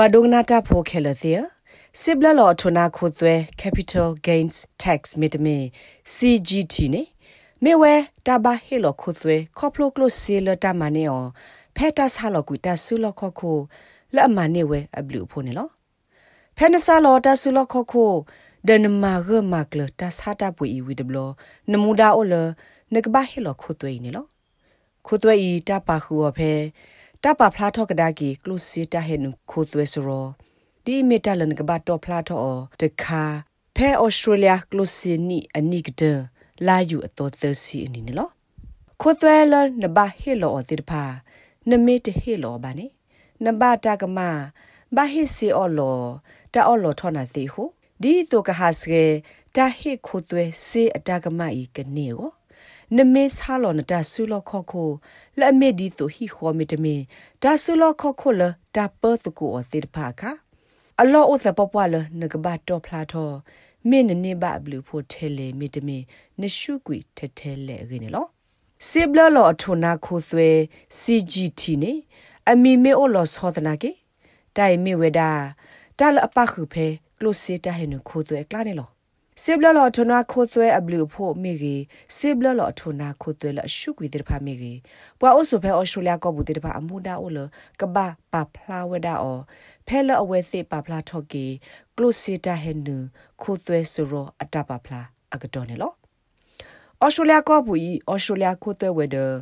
ဘွာဒုငနာတာဖိုခဲလစီစစ်ဘလလောထနာခိုသွဲ capital gains tax မီတမီ CGT နေမေဝဲတဘာဟေလခိုသွဲခေါပလိုကလိုစီလတာမနေအောဖက်တာဆာလကူတဆူလခခိုလအမနေဝဲအဘလူဖိုနေလောဖက်နဆာလောတဆူလခခိုဒနမာဂမကလတဆာတာပွေဝီဒဘလနမူဒါအိုလနကဘာဟေလခိုသွဲနေလောခိုသွဲဤတပါခူအဖဲ တပဖလားထော့ကဒါကီကလုစီတာဟဲနုခိုသွဲစရောဒီမီတလန်ကဘတ်တော့ဖလားထော့တခါဖဲဩစတြေးလျကလုစီနီအနိကဒလာယူအတော်သစီအနီနော်ခိုသွဲလနဘဟေလောအတိဖာနမေတဟေလောဘာနေနဘတာကမဘာဟိစီအော်လောတာအော်လောထောနာစီဟုဒီတိုကဟာစကေတာဟိခိုသွဲစေအတာကမဤကနေကို နမေဆာလောနတာဆူလောခောခိုလက်မေဒီတိုဟီခောမီတမီတာဆူလောခောခိုလတာပတ်ကိုအတိဖာခါအလောအိုသပပွားလနကဘတ်တော့ဖလာတော့မင်းနေဘဘလူဖို့ထဲလေမီတမီနရှုကွီထဲထဲလေရင်းနော်စေဘလလောအထုနာခိုသွဲ CGT နေအမီမေအိုလောသောတနာကေတိုင်မေဝဒါတာလအပခုဖဲကလုစီတာဟဲနခိုသွဲကလာနေလော စေဘလလောထနာခိုသွဲအဘလူဖို့မိကြီးစေဘလလောထနာခိုသွဲလရှုကွေတဲ့ဖာမိကြီးပွာအိုဆိုဖဲအော်စတြေးလျကောဘူးတဲ့ဖာအမှုဒါအိုလကဘာပါဖလာဝဒါအောဖဲလအဝဲစေပါဖလာထော့ကီကလုစီတာဟဲနခိုသွဲဆိုရောအတပါဖလာအကတော်နေလောအော်စတြေးလျကောဘူးဤအော်စတြေးလျခိုသွဲဝဲတဲ့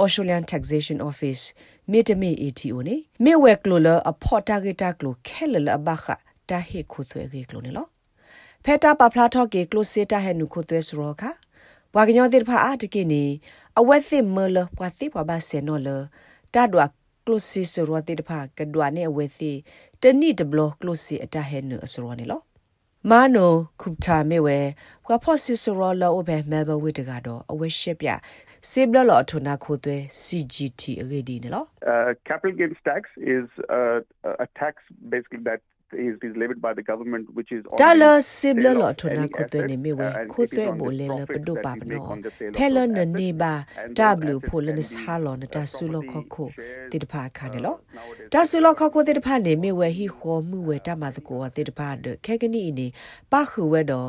Australian Taxation Office မြေတမေ ATO နေမြေဝဲကလိုလအဖော်တာဂီတာကလိုခဲလလဘခတာဟေခိုသွဲကေကလိုနေလော ဖက်တာပဖလာထော့ကေကလိုစီတာဟဲနုခိုသွဲစရောခဘွာကညောတိဖာအာတကိနေအဝက်စစ်မလဘွာတိဘွာဘာဆေနော်လတာဒွာကလိုစီစရောတိတဖာကဒွာနေအဝက်စီတနိတဘလကလိုစီအတာဟဲနုအစရောနေလောမာနိုခုပတာမေဝဲဘွာဖော့စီစရောလောအဘဲမဲဘဝိတကတော့အဝက်ရှစ်ပြစေဘလလောထနာခိုသွဲ CGT အရေးဒီနော် capital gains tax is uh, a tax basically that is is levied by the government which is dollar sibla lo thona ko te ne mi we ko te bo le le pdo pa no phelo ne ne ba w pho le ne sa lo ne ta su lo kho kho te de pha kha ne lo ta su lo kho kho te de pha ne mi we hi kho mu we ta ma ko te de pha de khe kani ni pa khu we do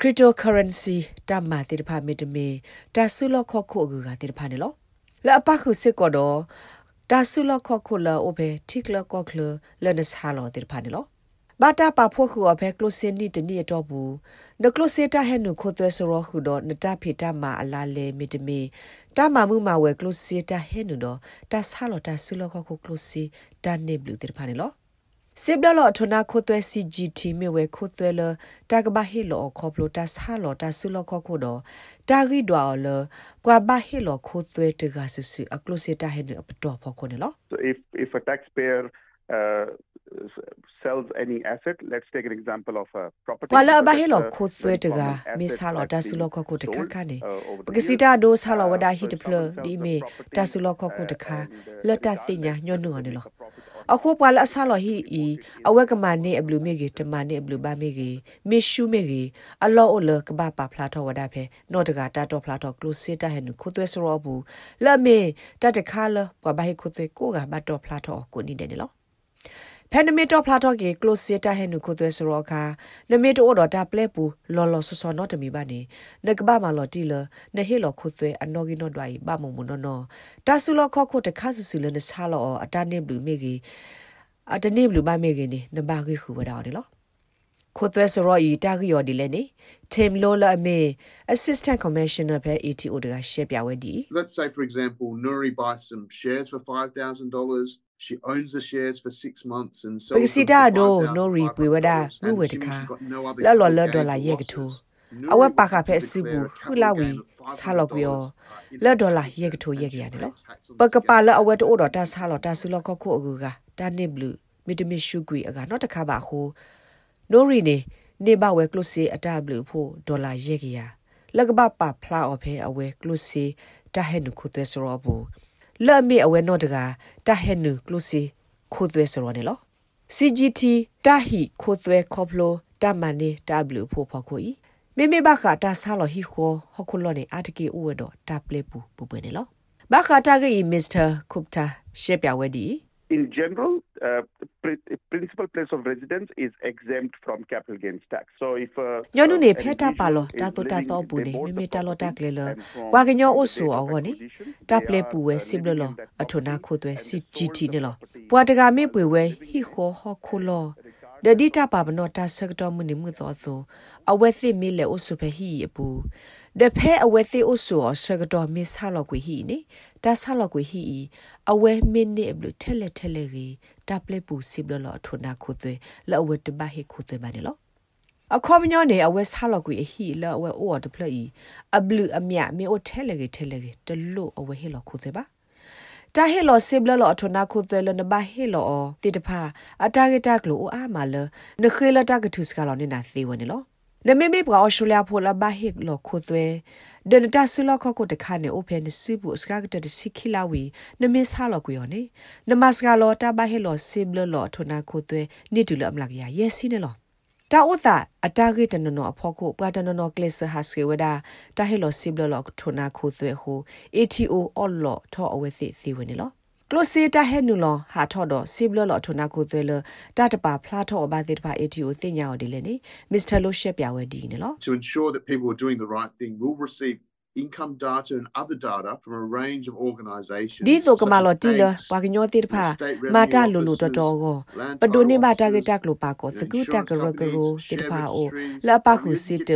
cryptocurrency တမတေတဖာမီတမီတဆုလခခုအကူကတေတဖာနေလောလအပခုစစ်ကောတော့တဆုလခခုလအဘဲထိကလကောကလလနစဟာလောတေတဖာနေလော ဘာတာပါဖို့ခုအဖဲကလိုစင်နီတနီတော့ဘူးနကလိုစေတာဟဲနုခိုသွဲဆိုရခုတော့နတဖေတာမာအလာလေမီတမီတာမမှုမှာဝဲကလိုစေတာဟဲနုတော့တဆာလောတဆုလခခုကလိုစီတန်နေဘလူတေတဖာနေလောစေဘလလထနာခိုသွဲ CGT မြေဝဲခိုသွဲလတာကဘာဟီလောခေါပလိုတာဆာလောတာဆုလောခေါခိုတော့တာဂီဒွာလကွာဘာဟီလောခိုသွဲတကဆဆူအကလိုစီတာဟဲနပတော်ဖောခိုနေလော So if if a taxpayer uh, sells any asset let's take an example of a property wala ba helo kho thwe de ga mi sa lo ta su lo kho ko de kha kha ne pagasi ta do sa lo wada hi de plo di me ta su lo kho ko de kha la ta si nya nyo no ne lo အခုပွာလအဆာလဟီအီအဝက်ကမနေအဘလူမေကြီးတမနေအဘလူဘာမေကြီးမေရှုမေကြီးအလောအလကဘာပါဖလာတော်ဝဒဖဲနော့တကတာတော်ဖလာတော်ကလုစစ်တဟဲနုခုသွဲစရောဘူးလမေတတခါလပွာဘဟိခုသွဲကိုကဘတ်တော်ဖလာတော်ကိုနေတယ်နော် ဖဲနမီတော့ဖလာတော့ကေကလိုစီတာဟဲနုခုသွဲစရောခါနမီတော့တော့တာပလက်ပူလော်လော်ဆော်ဆော်နော်တမီပါနေနကဘာမလော်တီလနဟေလော်ခုသွဲအနော်ဂီနော်ဒွိုင်ဘာမုံမနော်နော်တာဆူလော်ခော့ခုတခါဆူဆူလနဆာလော်အတာနေဘလူမေကြီးအတနေဘလူမမေကြီးနေနဘာကြီးခုဝဒါတယ်လော ခိုသွဲစရောဤတာဂီယော်ဒီလဲနေ Tim Lola Ame Assistant Commissioner ပဲ ATO တကရှက်ပြဝဲဒီ Let's say for example Nuri buys some shares for $5000 she owns the shares for 6 months and sells Pagsita do Nuri Pweda mu we taka la lo la dollar ye gtu awa pa ka phe sibu hula wi sa lo pyo la dollar ye gtu ye ga ne lo pa ka pa la awa to do ta sa lo ta su lo ko ko agu ga ta ne blue မီတမီရှုကွေအကနောက်တစ်ခါပါဟို နိုရီနေနေဘဝဲကလုစီအတဘလူဖို့ဒေါ်လာရေကရလကဘပဖလာအဖေအဝဲကလုစီတဟဲနုခုသွဲစရောဘူးလဲ့မေအဝဲနော့တကတဟဲနုကလုစီခုသွဲစရောနေလော CGT တဟီခုသွဲခေါပလိုတမန်နေတဘလူဖို့ဖော်ခွီမေမေဘခတာဆာလဟီခိုဟခုလောနေအတကေဥဝဒတာပလေပူပူပွေနေလောဘခတာကေမစ္စတာကုပတာရှေပြဝဲဒီ in general, uh, the principal place of residence is exempt from capital gains tax. So if uh, nyonu ne pheta palo ta to ta to bu ne mi mi ta lo ta kle lo wa ga nyo osu o go ni ta ple pu we sib lo lo athona kho twe si gt ne lo pwa ta ga mi pwe we hi kho ho kho lo de di ta pa bno ta sak to mu ni mu to so a we si mi le osu phe hi pu de phe a we si osu o sak to mi sa lo kwi hi ni တာဆာလကွေဟီအဝဲမင်းနေဘလ ထဲလေထဲလေရီတပ်လေပူစီဘလလထုနာခုသွေလောဝတဘဟေခုသွေပါနေလောအခေါ်မညောနေအဝဲဆာလကွေဟီလောဝဲအော်တပလီအဘလူအမြမေအိုထဲလေထဲလေတလို့အဝဲဟေလောခုသွေပါတာဟေလောစေဘလလောအထနာခုသွဲလနဘဟေလောတိတဖာအတာဂက်တက်လိုအာမလနခေလတာကထုစကလောနေနာသေးဝနေလောနမေမေပကောရှူလျာဖိုလဘဟေလောခုသွဲ ဒနတာဆူလခကိုတခါနေအိုဖဲနေစုဘူးစကားကတစီခီလာဝီနမေဆာလကွေယောနေနမစကလောတာဘဟေလောစိဘလလောထနာခိုသွဲနေတူလအမလကရယက်စီနေလောတာဥတာအတာဂေတနနောအဖို့ကိုပတနနောကလစ်ဟာစကေဝဒတာဟေလောစိဘလလောထနာခိုသွဲဟို ATO အော်လောထောအဝဲစီစီဝင်နေလော ကလိုစီတာဟဲနူလဟာထော်တော့စီဘလလထနာကိုသွဲလတတပါဖလာထော်ဘာတိတပါ ATO တင်ညာော်ဒီလေနေမစ္စတာလိုရှက်ပြဝဲဒီနေလော To ensure that people are doing the right thing will receive income data and other data from a range of organizations ဒီဆိုကမလောတီလပါကညောတိတဖာမာတာလူလူတော်တော်ကိုပဒိုနေဘာတာဂက်တက်လိုပါကိုစကူတက်ဂရဂရိုတိတဖာအိုလာပါခုစစ်တ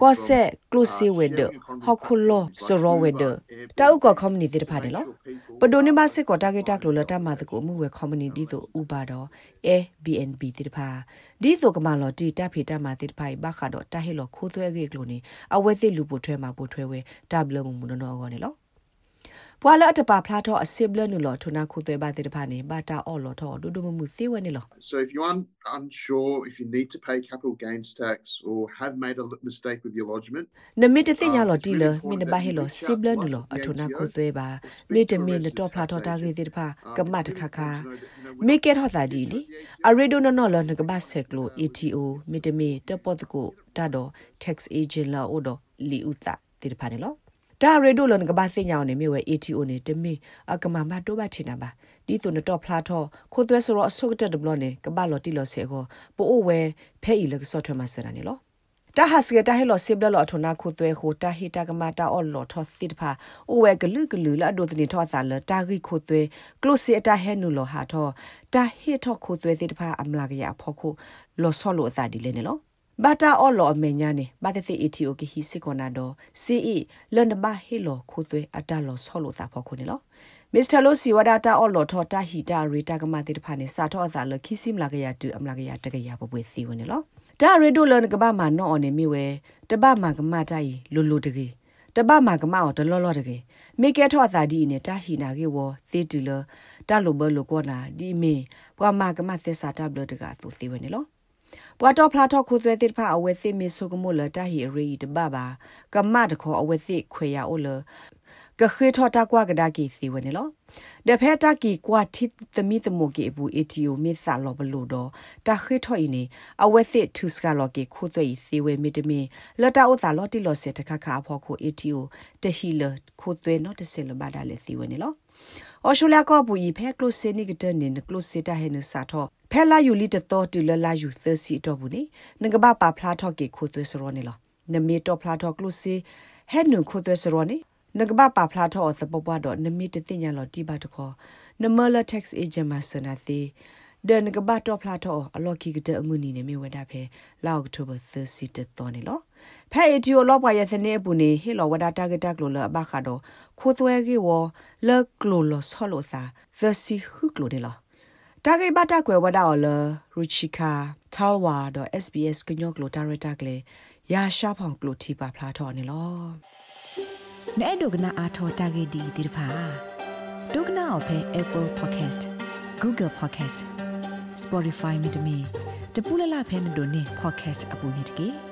ကောဆက်ကလုစီဝေဒဟောခုလောစရောဝေဒတောက်ကော community တိတဖာတယ်လော ပဒိုနေဘာစစ်ကောတာဂက်တက်လိုလတမတ်ကိုမှုဝဲ community တို့ဥပါတော့ Airbnb တိတဖာဒီဆိုကမလောတီတက်ဖီတက်မာတိတဖာဘခါတော့တဟေလောခိုးသွဲကေကလိုနေအဝဲသိလူပိုထွဲမှာပိုထွဲဝဲတဘလမှုမနောကောနေလော ဘွာလအတပါဖလာတော့အစစ်ဘလနုလောထုနာခုသွဲပါတဲ့တဖာနေဘာတာအော်လောတော့ဒုဒုမမှုစေဝဲနေလော So if you're un- unsure if you need to pay capital gains tax or have made a mistake with your lodgement နမီတသိညာလောတီလမင်းဘာဟေလောစစ်ဘလနုလောအထုနာခုသွဲပါမေတမင်းတော့ဖလာတော့တာကြီးတဲ့တဖာကမတ်ခခခမေကေထောတာဒီလီအရီဒိုနော်လောနကဘာဆက်ကလို ATO မေတမီတပတ်ကိုတာတော့ tax agent လာအိုတော့လီဥတာတဲ့တဖာနေလော ဒါရေဒိုလန်ကဘာစင်ညာနေမြေဝဲ ATO နေတမီအကမမတိုဘာချင်နာပါဒီတုန်တော့ဖလာတော့ခိုသွဲဆိုတော့အဆုတ်တက်ဒဘလနေကဘာလော်တီလော်ဆေကိုပိုအိုဝဲဖဲဤလကဆော့ထွဲမဆရာနေလောတာဟတ်စကတာဟဲလောစိဘလောထနာခုသွဲခိုတာဟီတာကမာတာအော်လောထောသစ်ဖာအိုဝဲဂလူဂလူလာဒိုတနီထောသာလတာဂီခိုသွဲကလုစီအတာဟဲနူလောဟာထောတာဟီထောခိုသွဲသစ်ဖာအမလာကရဖောခုလောဆောလောအသာဒီလဲနေလော ဘာတာအော်လောအမေညာနေဘာတသိအီတီအိုကီဟီစီကောနာဒိုစီအီလန်ဘာဟီလောခိုသွဲအတာလောဆောလောသာဖောခုနေလောမစ္စတာလိုစီဝဒါတာအော်လောထောတာဟီတာရီတာကမာတိတဖာနေစာထောအသာလခိစီမလာကရတူအမလာကရတကရပပွေစီဝင်နေလောဒါရီဒိုလန်ကဘာမနောအော်နေမိဝဲတပမာကမတိုင်လိုလိုတကေတပမာကမအော်တလောလောတကေမိကဲထောသာဒီနေတာဟီနာကေဝသေတူလတလိုဘလိုကောနာဒီမင်းပွာမာကမသစ္စာတဘလတကသူစီဝင်နေလော ပွာတော့ဖလာတော့ခုသွဲတိဖာအဝဲသိမီဆုကမိုလတာဟီရီတဘဘာကမတ်ခေါ်အဝဲသိခွေရအိုလကခေထောတာကွာကဒါကီစီဝနေလောဒဖက်တာကီကွာတိသမီသမုကေဘူးအီတီယိုမစ်ဆာလောဘလိုတော့တာခေထောအင်းနေအဝဲသိထုစကလောကေခုသွေးစီဝဲမီတမင်လတာဥသာလောတိလောစေတခခအဖို့ခုအီတီယိုတဟီလခုသွေးနော်တစလဘာဒါလေစီဝနေလော အော်ရှူလာကောဘူဤဖဲကလုစနီကတနေကလုစတာဟဲနစာတော့ဖဲလာယူလီတတော်တူလလာယူသစီတော့ဘူးနေငကဘာပါဖလာတော့ကေခုသွေးစရောနေလောနမီတော့ဖလာတော့ကလုစီဟဲနုခုသွေးစရောနေနကဘာပါဖလာတော့သပပတော့နမီတသိညာလောတိပါတခေါ်နမလ tax agent မဆနာသေးဒန်ကဘာတော့ဖလာတော့အလော်ကီကတဲ့အမှုနီနေမြဝဒဖဲလောက်အောက်တိုဘာ30တတော်နေလော ဖဲအတီယိုလောပွားရစနေပူနေဟေလောဝဒတာဂက်တက်လိုလဘခါတော့ခိုးသွဲကေဝလကလိုလဆောလိုစာသစီခုကလိုနေလောတာဂေဘတာကွယ်ဝဒါအော်လရူချီကာ tal wa do sbs ကညောကလိုတာရတာကလေရာရှာဖောင်ကလိုတီပါဖလာထော်နေလောနဲ့ဒုကနာအာထောတာဂေဒီဒီဖာဒုကနာအဖဲ Apple Podcast Google Podcast Spotify မြေတမီတပူလလဖဲနဒိုနေ podcast အပူနေတကေ